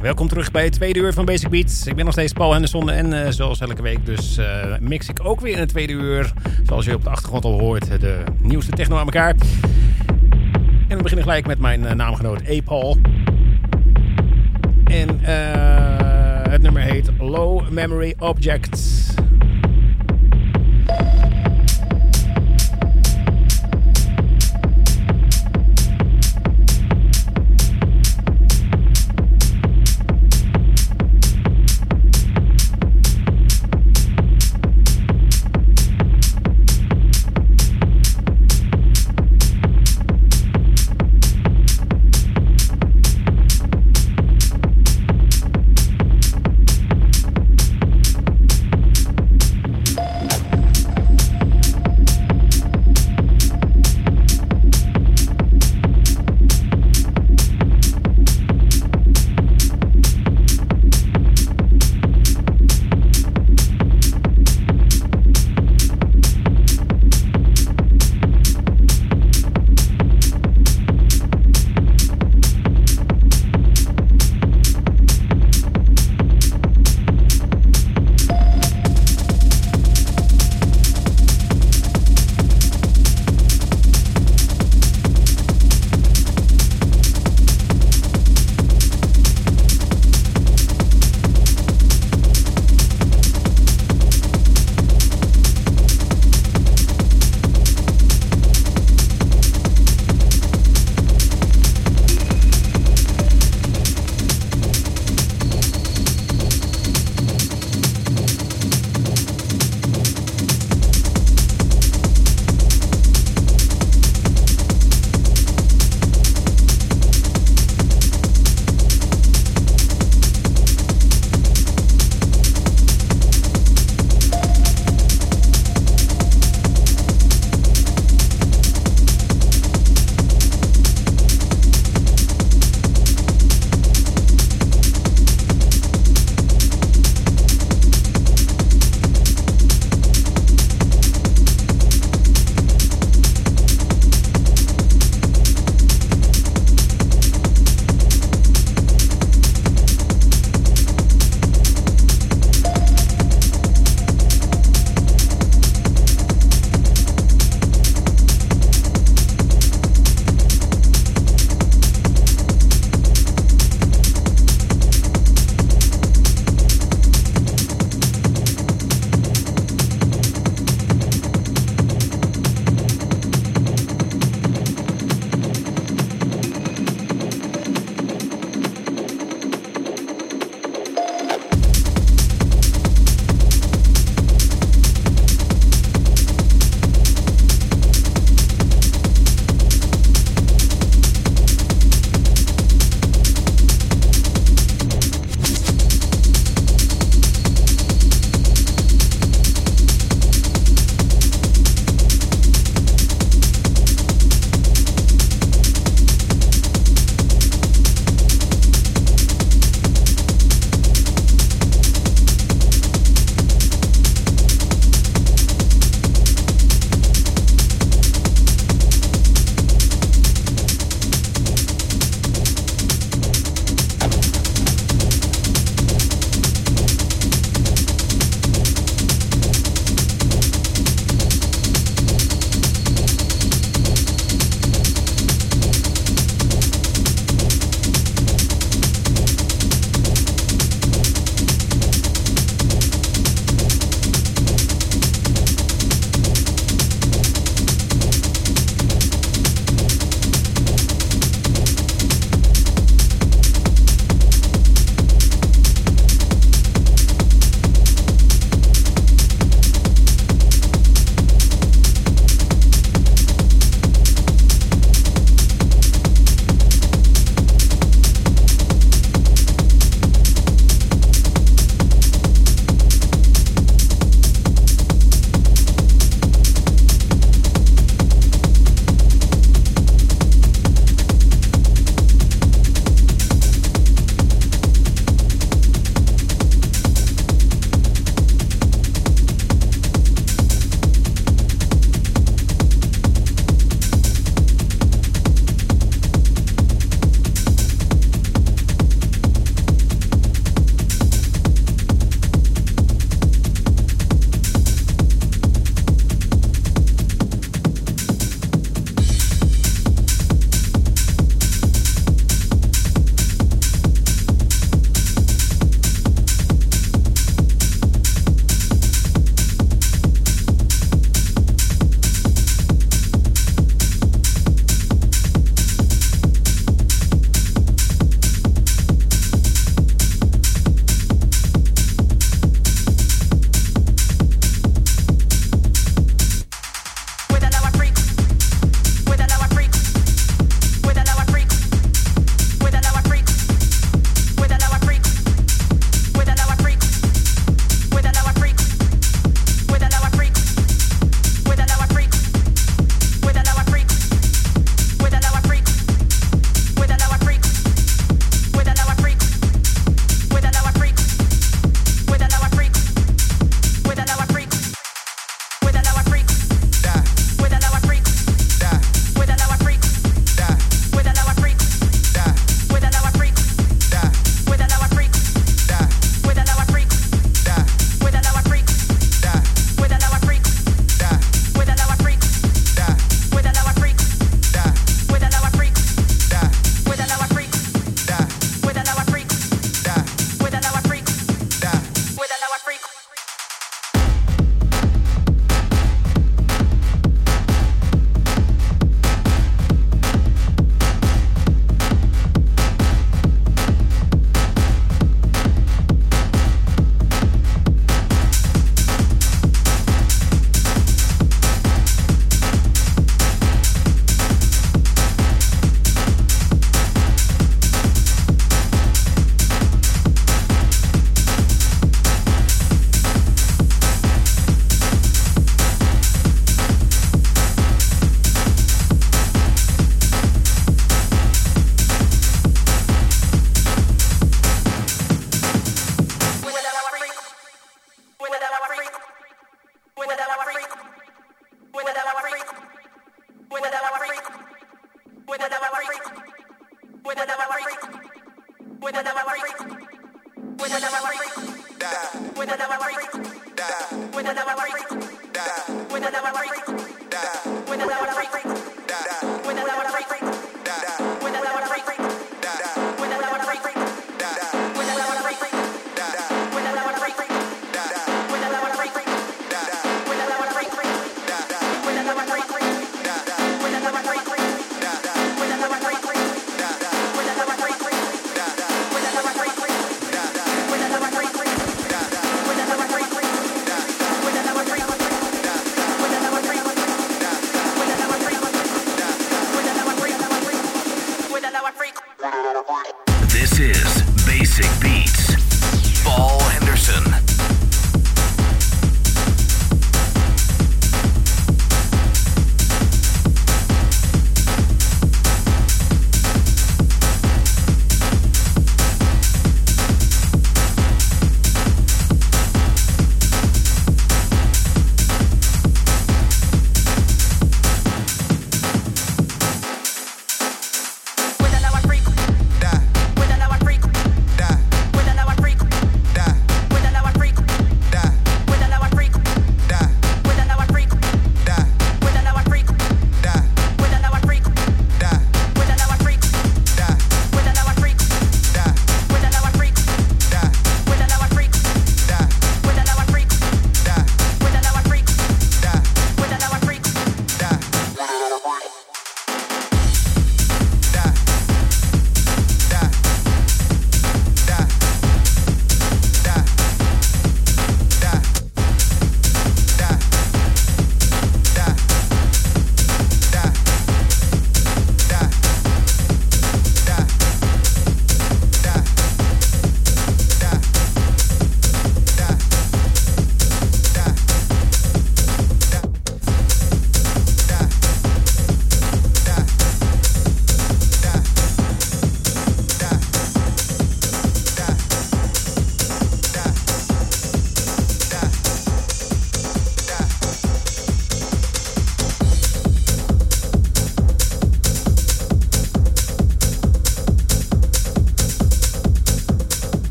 Welkom terug bij het tweede uur van Basic Beats. Ik ben nog steeds Paul Henderson en uh, zoals elke week dus uh, mix ik ook weer in het tweede uur. Zoals je op de achtergrond al hoort, de nieuwste techno aan elkaar. En we beginnen gelijk met mijn uh, naamgenoot E-Paul. En het nummer heet Low Memory Objects.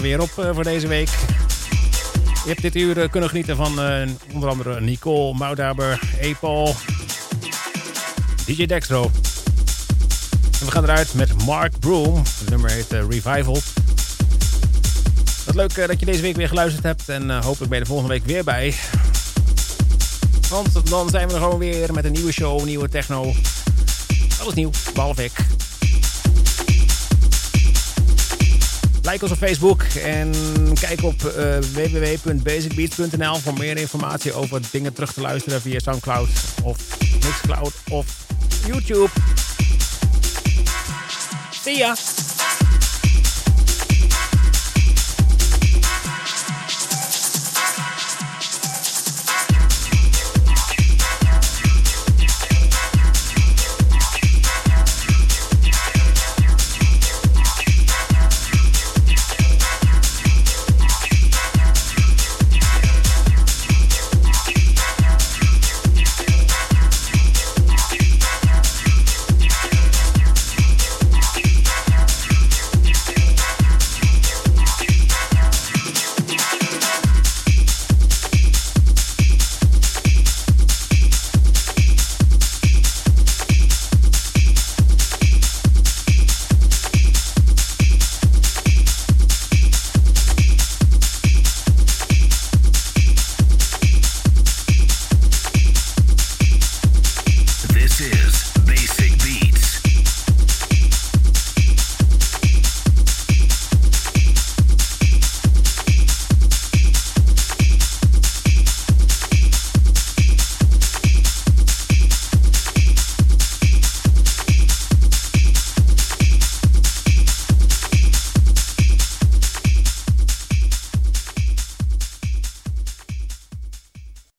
Er weer op voor deze week. Je hebt dit uur kunnen genieten van onder andere Nicole, Moudhaber, Epal, DJ Dextro. En we gaan eruit met Mark Broom. Het nummer heet Revival. Wat leuk dat je deze week weer geluisterd hebt. En hopelijk ben je de volgende week weer bij. Want dan zijn we er gewoon weer met een nieuwe show, nieuwe techno. Alles nieuw, behalve ik. Like ons op Facebook en kijk op uh, www.basicbeats.nl voor meer informatie over dingen terug te luisteren via Soundcloud of Mixcloud of YouTube. See ya!